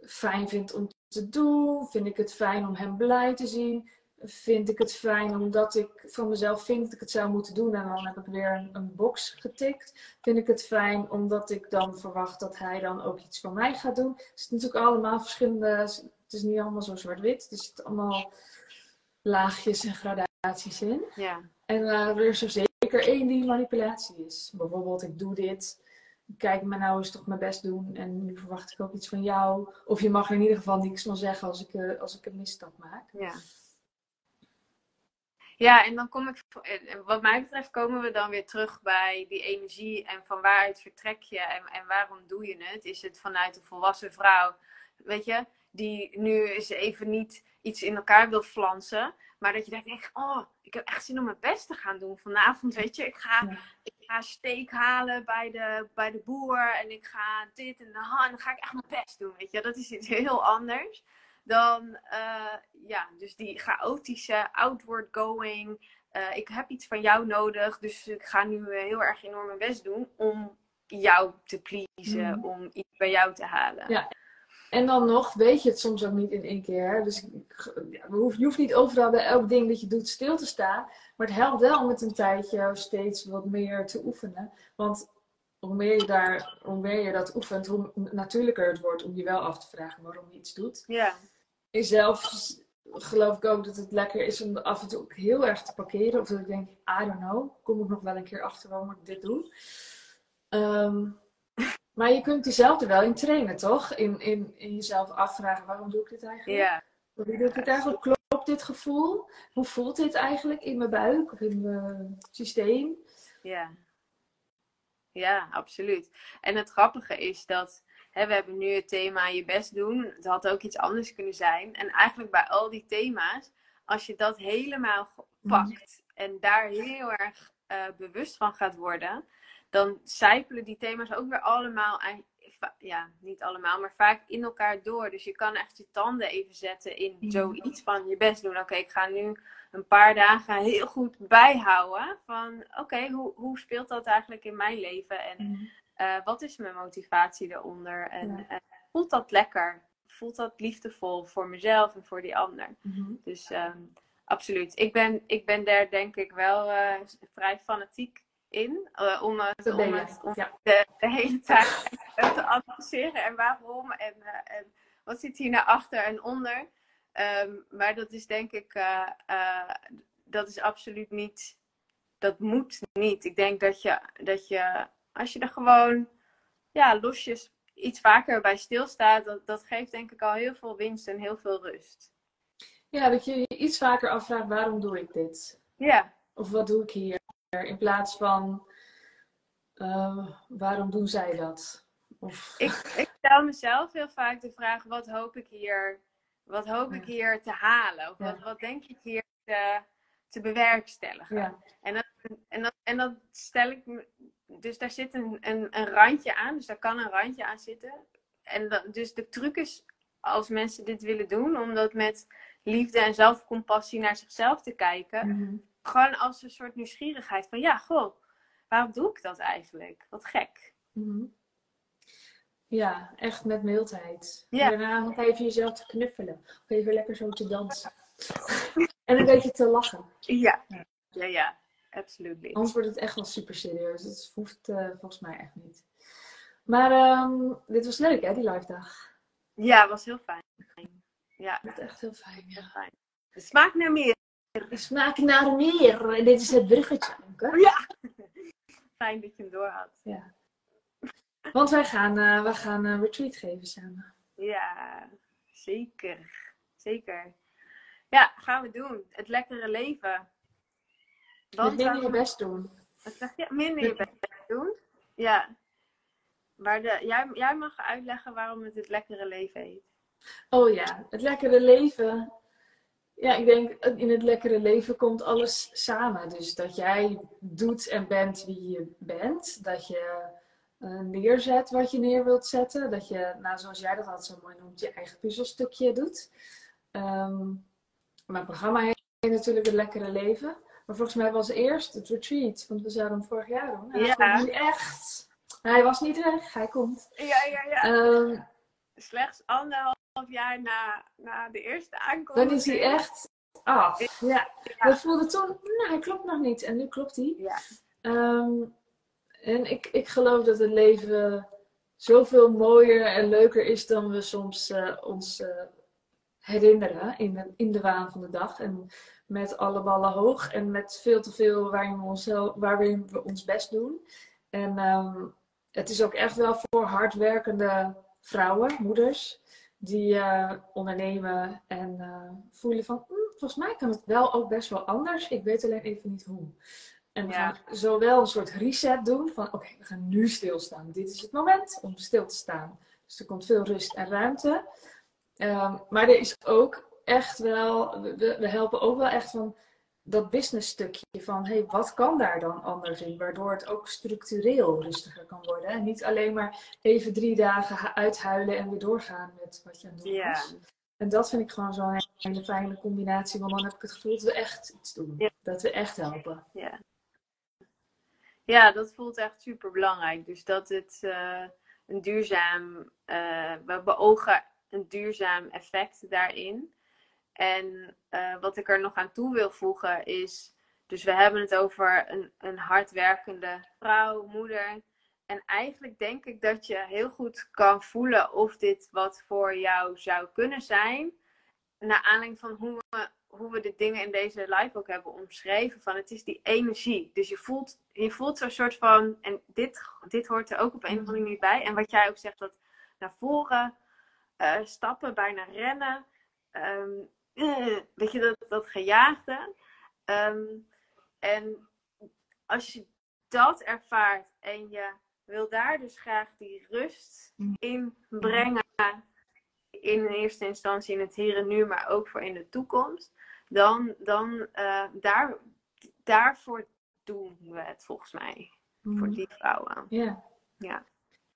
Speaker 1: fijn vind om te doen? Vind ik het fijn om hem blij te zien? Vind ik het fijn omdat ik van mezelf vind dat ik het zou moeten doen en dan heb ik weer een, box getikt? Vind ik het fijn omdat ik dan verwacht dat hij dan ook iets voor mij gaat doen? Het is natuurlijk allemaal verschillende. Het is niet allemaal zo zwart-wit. Er zitten allemaal laagjes en gradaties in.
Speaker 2: ja,
Speaker 1: En eh, er is er zeker één die manipulatie is. Bijvoorbeeld, ik doe dit. Kijk me nou eens toch mijn best doen. En nu verwacht ik ook iets van jou. Of je mag in ieder geval niks van zeggen als ik, eh, als ik een misstap maak.
Speaker 2: ja. Ja, en dan kom ik, wat mij betreft, komen we dan weer terug bij die energie en van waaruit vertrek je en, en waarom doe je het? Is het vanuit een volwassen vrouw, weet je, die nu eens even niet iets in elkaar wil flansen, maar dat je denkt, echt, oh, ik heb echt zin om mijn best te gaan doen vanavond, weet je, ik ga,
Speaker 1: Ja.
Speaker 2: ik ga steek halen bij de, bij de boer en ik ga dit en, dan, en dan ga ik echt mijn best doen, weet je, dat is iets heel anders dan eh, ja, dus die chaotische, outward going. eh, ik heb iets van jou nodig, dus ik ga nu eh, heel erg enorm mijn best doen om jou te pleasen,
Speaker 1: Mhm.
Speaker 2: om iets bij jou te halen.
Speaker 1: Ja. En dan nog, weet je het soms ook niet in één keer. Dus ik- ja, je hoeft- niet overal bij elk ding dat je doet stil te staan. Maar het helpt wel om met een tijdje steeds wat meer te oefenen. Want hoe meer je, daar, hoe meer je dat oefent, hoe natuurlijker het wordt om je wel af te vragen waarom je iets doet.
Speaker 2: Ja,
Speaker 1: Ik zelf geloof ik ook dat het lekker is om af en toe ook heel erg te parkeren. Of dat ik denk, I don't know, kom ik nog wel een keer achter waarom ik dit doe. Ehm, maar je kunt jezelf er wel in trainen, toch? In, in, in jezelf afvragen, waarom doe ik dit eigenlijk?
Speaker 2: ja,
Speaker 1: Hoe doe ik dit eigenlijk? Klopt dit gevoel? Hoe voelt dit eigenlijk in mijn buik of in mijn systeem?
Speaker 2: ja. Ja, absoluut. En het grappige is dat hè, we hebben nu het thema je best doen. Het had ook iets anders kunnen zijn. En eigenlijk bij al die thema's, als je dat helemaal pakt en daar heel erg eh, bewust van gaat worden, dan zijpelen die thema's ook weer allemaal, ja, niet allemaal, maar vaak in elkaar door. Dus je kan echt je tanden even zetten in zoiets van je best doen. Oké, ik ga nu een paar dagen heel goed bijhouden van oké, hoe, hoe speelt dat eigenlijk in mijn leven en eh, wat is mijn motivatie eronder en
Speaker 1: Ja.
Speaker 2: eh, voelt dat lekker? Voelt dat liefdevol voor mezelf en voor die ander?
Speaker 1: Mhm.
Speaker 2: Dus ehm, absoluut. Ik ben, ik ben daar denk ik wel eh, vrij fanatiek in. eh, om het,
Speaker 1: Dat ben
Speaker 2: om
Speaker 1: je.
Speaker 2: het, om
Speaker 1: Ja.
Speaker 2: de, de hele tijd te analyseren en waarom en, eh, en wat zit hier naar achter en onder. Ehm, maar dat is denk ik, eh, eh, dat is absoluut niet, dat moet niet. Ik denk dat je, dat je als je er gewoon ja, losjes iets vaker bij stilstaat, dat, dat geeft denk ik al heel veel winst en heel veel rust.
Speaker 1: Ja, dat je je iets vaker afvraagt, waarom doe ik dit?
Speaker 2: Ja,
Speaker 1: Of wat doe ik hier? In plaats van, eh, waarom doen zij dat? Of,
Speaker 2: ik, ik stel mezelf heel vaak de vraag: wat hoop ik hier, wat hoop ik hier te halen? Of
Speaker 1: Ja.
Speaker 2: wat, wat denk ik hier te, te bewerkstelligen?
Speaker 1: ja.
Speaker 2: En, dat, en, dat, en dat stel ik me. Dus daar zit een, een, een randje aan, dus daar kan een randje aan zitten. En dat, dus de truc is, als mensen dit willen doen, om dat met liefde en zelfcompassie naar zichzelf te kijken.
Speaker 1: Mhm.
Speaker 2: Gewoon als een soort nieuwsgierigheid van ja, goh, waarom doe ik dat eigenlijk? Wat gek.
Speaker 1: Mhm. Ja, echt met mildheid.
Speaker 2: Ja.
Speaker 1: Daarna nog even jezelf te knuffelen. Of even lekker zo te dansen. en een beetje te lachen.
Speaker 2: Ja,
Speaker 1: Ja.
Speaker 2: ja, absoluut.
Speaker 1: Anders wordt het echt wel super serieus. Dat hoeft eh, volgens mij echt niet. Maar ehm, dit was leuk hè, die live dag.
Speaker 2: Ja, was heel fijn. Ja,
Speaker 1: Dat echt heel fijn.
Speaker 2: heel
Speaker 1: Ja.
Speaker 2: fijn. De smaak naar meer.
Speaker 1: Smaak naar meer. En dit is het bruggetje. Anke.
Speaker 2: Ja. Fijn dat je hem door had.
Speaker 1: Ja. Want wij gaan, eh, wij gaan een retreat geven samen.
Speaker 2: Ja, zeker. Zeker. Ja, gaan we doen. Het lekkere leven. Want
Speaker 1: minder je best doen.
Speaker 2: Wat zeg je? Minder je best doen. Ja. Maar de, jij, jij mag uitleggen waarom het het lekkere leven heet.
Speaker 1: Oh ja, het lekkere leven. Ja, ik denk eh, in het lekkere leven komt alles samen. Dus dat jij doet en bent wie je bent. Dat je eh, neerzet wat je neer wilt zetten. Dat je, nou, zoals jij dat altijd zo mooi noemt, je eigen puzzelstukje doet. Ehm, mijn programma heet natuurlijk het lekkere leven. Maar volgens mij was eerst het retreat, want we zouden hem vorig jaar doen. Hij
Speaker 2: Ja.
Speaker 1: nu echt. Hij was niet weg, hij komt.
Speaker 2: Ja, ja, ja.
Speaker 1: Ehm,
Speaker 2: Slechts anderhalf jaar na, na de eerste
Speaker 1: Dan
Speaker 2: aankomst.
Speaker 1: is hij echt af. Ja. We voelden toen, nou, hij klopt nog niet. En nu klopt hij.
Speaker 2: Ja.
Speaker 1: Ehm, en ik, ik geloof dat het leven zoveel mooier en leuker is dan we soms eh, ons eh, herinneren in de, in de waan van de dag. En met alle ballen hoog en met veel te veel waarin we, onszelf, waarin we ons best doen. En ehm, het is ook echt wel voor hardwerkende vrouwen, moeders, die eh, ondernemen en eh, voelen van, "Hm, volgens mij kan het wel ook best wel anders. Ik weet alleen even niet hoe. En we
Speaker 2: Ja.
Speaker 1: gaan zowel een soort reset doen van, oké, we gaan nu stilstaan. Dit is het moment om stil te staan. Dus er komt veel rust en ruimte. Ehm, maar er is ook echt wel, we, we helpen ook wel echt van dat business stukje van, hey, wat kan daar dan anders in? Waardoor het ook structureel rustiger kan worden. En niet alleen maar even drie dagen uithuilen en weer doorgaan met wat je aan het doen
Speaker 2: Ja.
Speaker 1: was. En dat vind ik gewoon zo'n hele fijne combinatie, want dan heb ik het gevoel dat we echt iets doen. Dat we echt helpen.
Speaker 2: Ja. ja, dat voelt echt super belangrijk. Dus dat het eh, een duurzaam, eh, we beogen een duurzaam effect daarin. En eh, wat ik er nog aan toe wil voegen is, dus we hebben het over een, een hardwerkende vrouw, moeder. En eigenlijk denk ik dat je heel goed kan voelen of dit wat voor jou zou kunnen zijn. Naar aanleiding van hoe we, hoe we de dingen in deze live ook hebben omschreven. Van het is die energie. Dus je voelt, je voelt zo'n soort van. En dit, dit hoort er ook op een of andere manier bij. En wat jij ook zegt, dat naar voren eh, stappen, bijna rennen. Ehm, eh, weet je, dat, dat gejaagde. Ehm, en als je dat ervaart en je wil daar dus graag die rust in brengen. In eerste instantie in het hier en nu, maar ook voor in de toekomst. Dan, dan eh, daar, daarvoor doen we het volgens mij. Voor die vrouwen.
Speaker 1: Ja.
Speaker 2: Ja.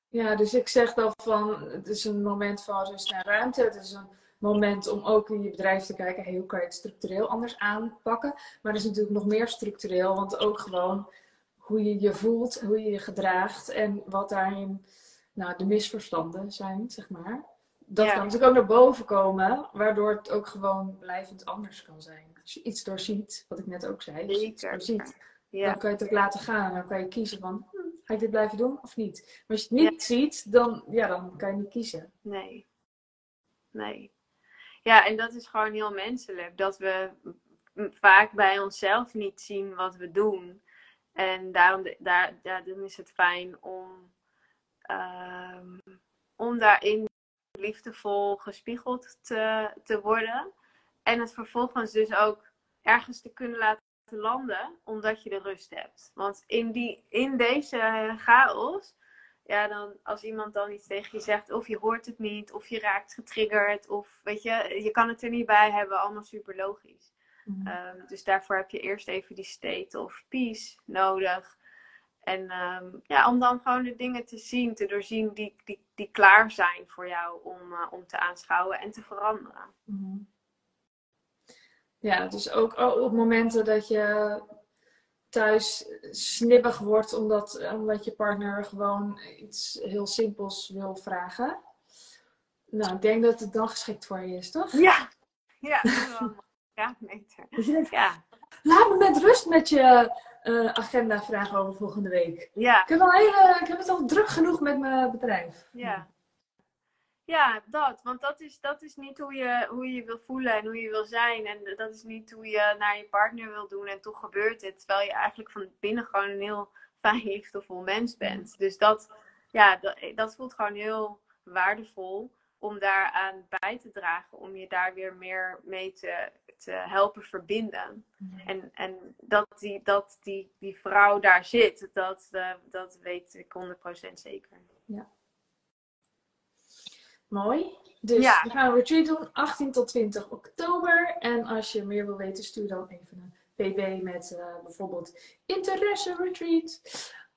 Speaker 1: Ja, dus ik zeg dan van, het is een moment van rust en ruimte. Het is een moment om ook in je bedrijf te kijken, hey, hoe kan je het structureel anders aanpakken. Maar er is natuurlijk nog meer structureel, want ook gewoon hoe je je voelt, hoe je je gedraagt en wat daarin nou, de misverstanden zijn, zeg maar. Dat
Speaker 2: Ja.
Speaker 1: kan natuurlijk ook naar boven komen, waardoor het ook gewoon blijvend anders kan zijn. Als je iets doorziet, wat ik net ook zei, als je iets doorziet,
Speaker 2: Ja.
Speaker 1: dan kan je het ook laten gaan. Dan kan je kiezen van, hm, ga ik dit blijven doen of niet? Maar als je het niet ziet, dan, ja, dan kan je niet kiezen.
Speaker 2: Nee. Nee. Ja, en dat is gewoon heel menselijk. Dat we vaak bij onszelf niet zien wat we doen. En daarom daar, ja, dan is het fijn om, ehm, om daarin liefdevol gespiegeld te, te worden. En het vervolgens dus ook ergens te kunnen laten landen, omdat je de rust hebt. Want in, die, in deze chaos ja, dan als iemand dan iets tegen je zegt, of je hoort het niet, of je raakt getriggerd, of weet je, je kan het er niet bij hebben, allemaal super logisch. Ehm, dus daarvoor heb je eerst even die state of peace nodig. En ehm, ja, om dan gewoon de dingen te zien, te doorzien die, die, die klaar zijn voor jou om, eh, om te aanschouwen en te veranderen.
Speaker 1: Mhm. Ja, dus ook op momenten dat je thuis snibbig wordt omdat, omdat je partner gewoon iets heel simpels wil vragen. Nou, ik denk dat het dan geschikt voor je is, toch?
Speaker 2: Ja, ja, ja, meter. Ja.
Speaker 1: Laat me met rust met je uh, agenda vragen over volgende week.
Speaker 2: Ja.
Speaker 1: Ik heb, al hele, ik heb het al druk genoeg met mijn bedrijf.
Speaker 2: Ja. Ja, dat. Want dat is, dat is niet hoe je, hoe je wil voelen en hoe je wil zijn. En dat is niet hoe je naar je partner wil doen. En toch gebeurt het. Terwijl je eigenlijk van binnen gewoon een heel fijn, liefdevol mens bent. Dus dat, ja, dat, dat voelt gewoon heel waardevol om daaraan bij te dragen. Om je daar weer meer mee te, te helpen verbinden. En, en dat, die, dat die, die vrouw daar zit, dat, uh, dat weet ik 100% zeker.
Speaker 1: Ja. Mooi. Dus we gaan een retreat doen 18 tot 20 oktober. En als je meer wil weten, stuur dan even een pb met uh, bijvoorbeeld interesse retreat.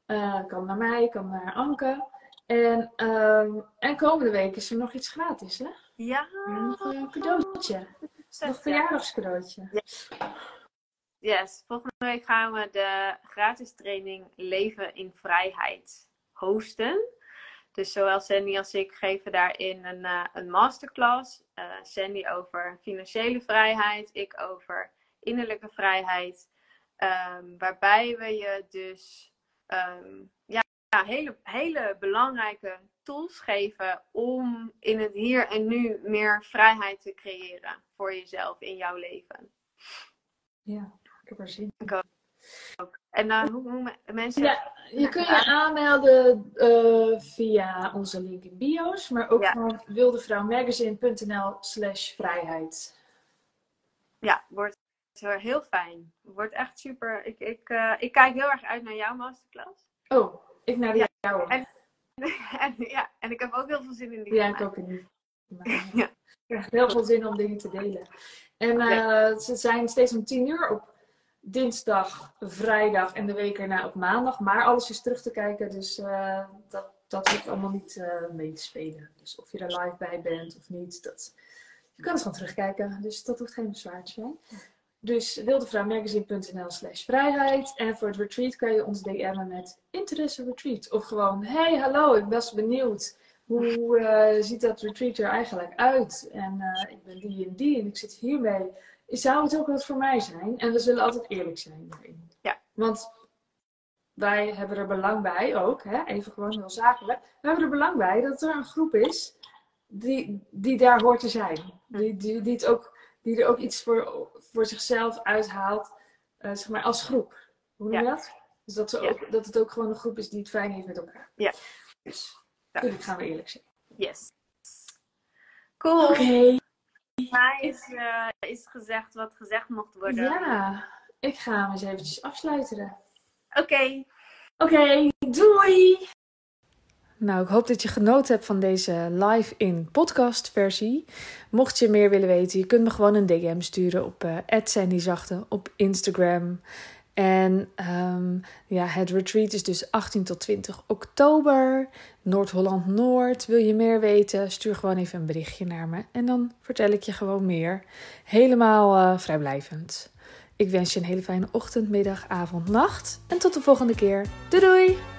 Speaker 1: Uh, kan naar mij, kan naar Anke. En, um, en komende week is er nog iets gratis, hè?
Speaker 2: Ja.
Speaker 1: Nog een cadeautje. Nog een verjaardagscadeautje.
Speaker 2: Yes. Volgende week gaan we de gratis training Leven in Vrijheid hosten. Dus zowel Sandy als ik geven daarin een, uh, een masterclass. Uh, Sandy over financiële vrijheid, ik over innerlijke vrijheid. Um, waarbij we je dus um, ja, hele, hele belangrijke tools geven om in het hier en nu meer vrijheid te creëren voor jezelf in jouw leven.
Speaker 1: Ja, ik heb er zin
Speaker 2: in. En uh, hoe, hoe mensen.
Speaker 1: Ja, je kunt je aanmelden uh, via onze link in bio's, maar ook ja. van wildevrouwmagazine.nl/slash vrijheid.
Speaker 2: Ja, wordt heel fijn. Wordt echt super. Ik, ik, uh, ik kijk heel erg uit naar jouw masterclass.
Speaker 1: Oh, ik naar ja. jou.
Speaker 2: En, en, ja, en ik heb ook heel veel zin in die.
Speaker 1: Ja, ik ook niet. ja. Ik heb heel veel zin om dingen te delen. En uh, ze zijn steeds om tien uur op dinsdag, vrijdag en de week erna op maandag. Maar alles is terug te kijken, dus uh, dat, dat hoeft allemaal niet uh, mee te spelen. Dus of je er live bij bent of niet, dat, je kan het gewoon terugkijken. Dus dat hoeft geen bezwaar te zijn. Dus wildevrouwmagazine.nl slash vrijheid. En voor het retreat kan je ons DM'en met interesse retreat. Of gewoon, hey hallo, ik ben benieuwd. Hoe uh, ziet dat retreat er eigenlijk uit? En ik ben die en die en ik zit hiermee zou het ook wat voor mij zijn. En we zullen altijd eerlijk zijn daarin.
Speaker 2: Ja.
Speaker 1: Want wij hebben er belang bij ook, hè, even gewoon heel zakelijk. We hebben er belang bij dat er een groep is die, die daar hoort te zijn. Die, die, die, het ook, die er ook iets voor, voor zichzelf uithaalt, uh, zeg maar als groep. Hoe noem je dat? Dus dat, ze ook, dat het ook gewoon een groep is die het fijn heeft met elkaar.
Speaker 2: Ja.
Speaker 1: Dus natuurlijk gaan we eerlijk zijn.
Speaker 2: Yes. Cool.
Speaker 1: Oké. Okay
Speaker 2: mij is, uh, is gezegd wat gezegd mocht worden.
Speaker 1: Ja, ik ga hem eens eventjes afsluiten.
Speaker 2: Oké. Okay.
Speaker 1: Oké, okay, doei!
Speaker 3: Nou, ik hoop dat je genoten hebt van deze live-in podcast versie. Mocht je meer willen weten, je kunt me gewoon een DM sturen op uh, @sandyzachte op Instagram. En um, ja, het retreat is dus 18 tot 20 oktober. Noord-Holland Noord. Wil je meer weten? Stuur gewoon even een berichtje naar me. En dan vertel ik je gewoon meer. Helemaal uh, vrijblijvend. Ik wens je een hele fijne ochtend, middag, avond, nacht. En tot de volgende keer. Doei doei!